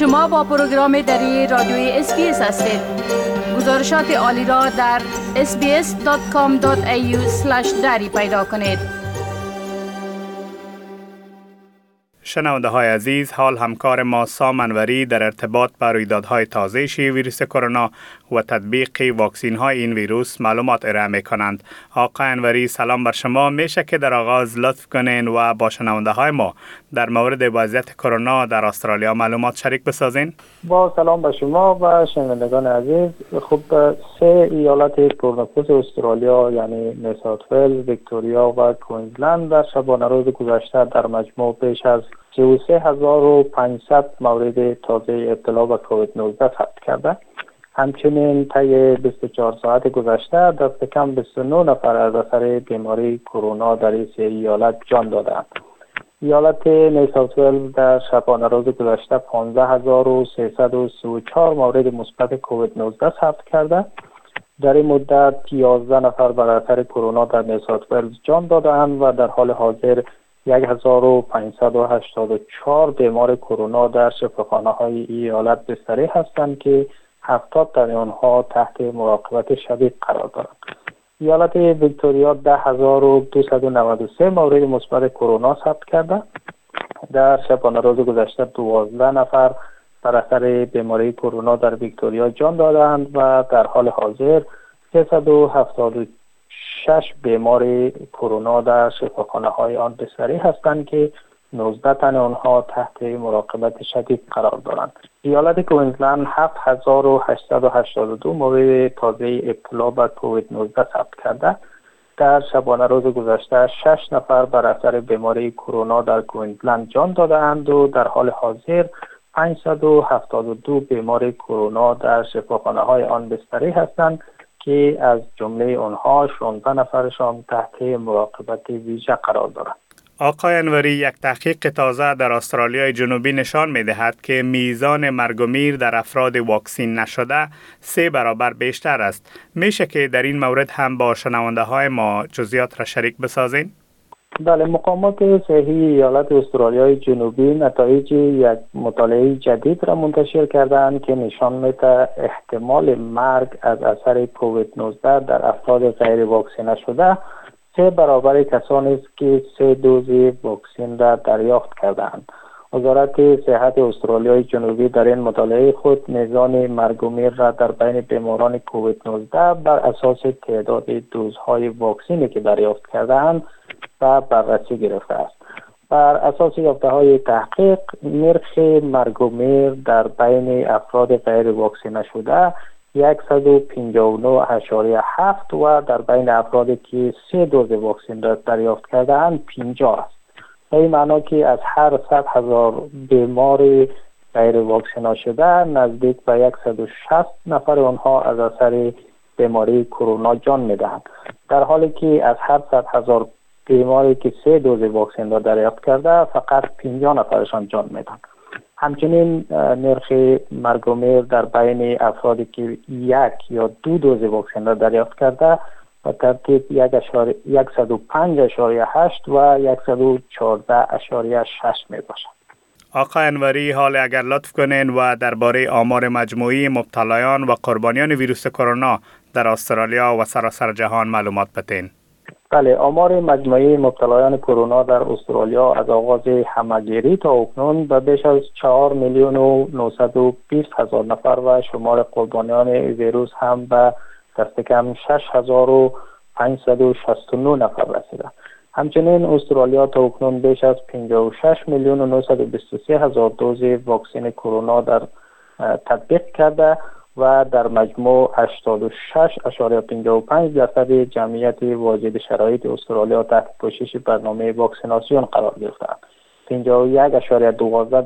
شما با پروگرام دری رادیوی SBS هستید. گزارشات عالی را در sbs.com.au دری پیدا کنید. شنونده های عزیز حال همکار ما سام انوری در ارتباط بر رویدادهای تازه شیوع ویروس کرونا و تطبیق واکسین های این ویروس معلومات ارائه می کنند آقای انوری سلام بر شما. میشه که در آغاز لطف کنین و با شنونده های ما در مورد وضعیت کرونا در استرالیا معلومات شریک بسازین. با سلام به شما و شنوندگان عزیز. خب سه ایالت پرنفوذ استرالیا یعنی نیسات ولز ویکتوریا و کوینزلند در شبانه روز گذشته در مجموع بیش از 33500 مورد تازه ابتلا به کووید 19 ثبت کرده. همچنین طی 24 ساعت گذشته دست کم 29 نفر از اثر بیماری کرونا در این ایالت جان دادند. ایالت نیساوت در شبانه روز گذشته 15334 مورد مثبت کووید 19 ثبت کرده. در این مدت 11 نفر بر اثر کرونا در نیساوت جان دادند و در حال حاضر 1584 بیمار کرونا در شفاخانه های ایالت بستری هستند که 70 در آنها تحت مراقبت شدید قرار دارند. ایالت ویکتوریا 10293 مورد مثبت کرونا ثبت کرده در شبانه روز گذشته 12 نفر بر اثر بیماری کرونا در ویکتوریا جان دادند و در حال حاضر 370 شش بیمار کرونا در شفاخانه های آن بسری هستند که 19 تن آنها تحت مراقبت شدید قرار دارند. ایالت کوینزلند 7882 مورد تازه ابتلا به کووید 19 ثبت کرده در شبانه روز گذشته 6 نفر بر اثر بیماری کرونا در کوینزلند جان دادهاند و در حال حاضر 572 بیمار کرونا در شفاخانه های آن بستری هستند که از جمله آنها 16 نفرشان تحت مراقبت ویژه قرار دارند. آقای انوری یک تحقیق تازه در استرالیای جنوبی نشان می دهد که میزان مرگ و میر در افراد واکسین نشده سه برابر بیشتر است. میشه که در این مورد هم با شنونده های ما جزیات را شریک بسازین؟ بله مقامات صحی ایالت استرالیای جنوبی نتایج یک مطالعه جدید را منتشر کردند که نشان میده احتمال مرگ از اثر کووید 19 در افراد غیر واکسینه شده سه برابر کسانی است که سه دوز واکسن را دریافت کردند وزارت صحت استرالیای جنوبی در این مطالعه خود میزان مرگ را در بین بیماران کووید 19 بر اساس تعداد دوزهای واکسینی که دریافت کردهاند و بررسی گرفته است. بر اساس یافته های تحقیق نرخ مرگ در بین افراد غیر واکسینه شده 159.7 و در بین افرادی که سه دوز واکسن را دریافت کرده اند 50 است این معنا که از هر 100 هزار بیمار غیر واکسنا شده نزدیک به 160 نفر آنها از اثر بیماری کرونا جان می‌دهند. در حالی که از هر 100 هزار بیماری که سه دوز واکسن را دریافت کرده فقط 50 نفرشان جان می‌دهند. همچنین نرخ مرگ و میر در بین افرادی که یک یا دو دوز واکسن را دریافت کرده و ترتیب 105.8 و 114.6 می باشد. آقای انوری حال اگر لطف کنین و درباره آمار مجموعی مبتلایان و قربانیان ویروس کرونا در استرالیا و سراسر جهان معلومات بتین. بله آمار مجموعی مبتلایان کرونا در استرالیا از آغاز همگیری تا اکنون به بیش از 4 میلیون و 920 هزار نفر و شمار قربانیان ویروس هم به دست کم 6569 نفر رسیده. همچنین استرالیا تا اکنون بیش از 56 میلیون و 923 هزار دوز واکسن کرونا در تطبیق کرده. و در مجموع 86.55 درصد جمعیت واجد شرایط استرالیا تحت پوشش برنامه واکسیناسیون قرار گرفتند 51.12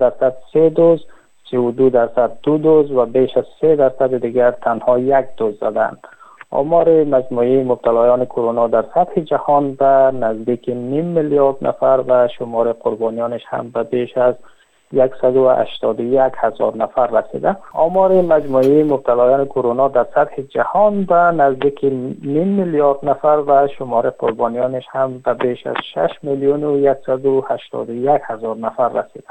درصد سه دوز 32 درصد دو دوز و بیش از 3 درصد دیگر تنها یک دوز زدند آمار مجموعی مبتلایان کرونا در سطح جهان به نزدیک نیم میلیارد نفر و شمار قربانیانش هم به بیش از 181 هزار نفر رسیده. آمار مجموعی مبتلایان کرونا در سطح جهان به نزدیک نیم میلیارد نفر و شمار قربانیانش هم به بیش از 6 میلیون و 181 هزار نفر رسیده.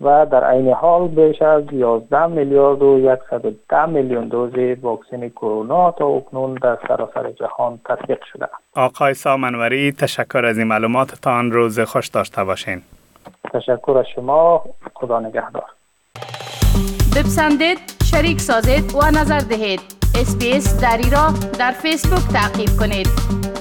و در عین حال بیش از 11 میلیارد و 110 میلیون دوز واکسن کرونا تا اکنون در سراسر جهان تطبیق شده. آقای سامنوری تشکر از این معلوماتتان. روز خوش داشته باشین. تشکر از شما. خدا نگهدار. بپسندید شریک سازید و نظر دهید. اسپیس دری را در فیسبوک تعقیب کنید.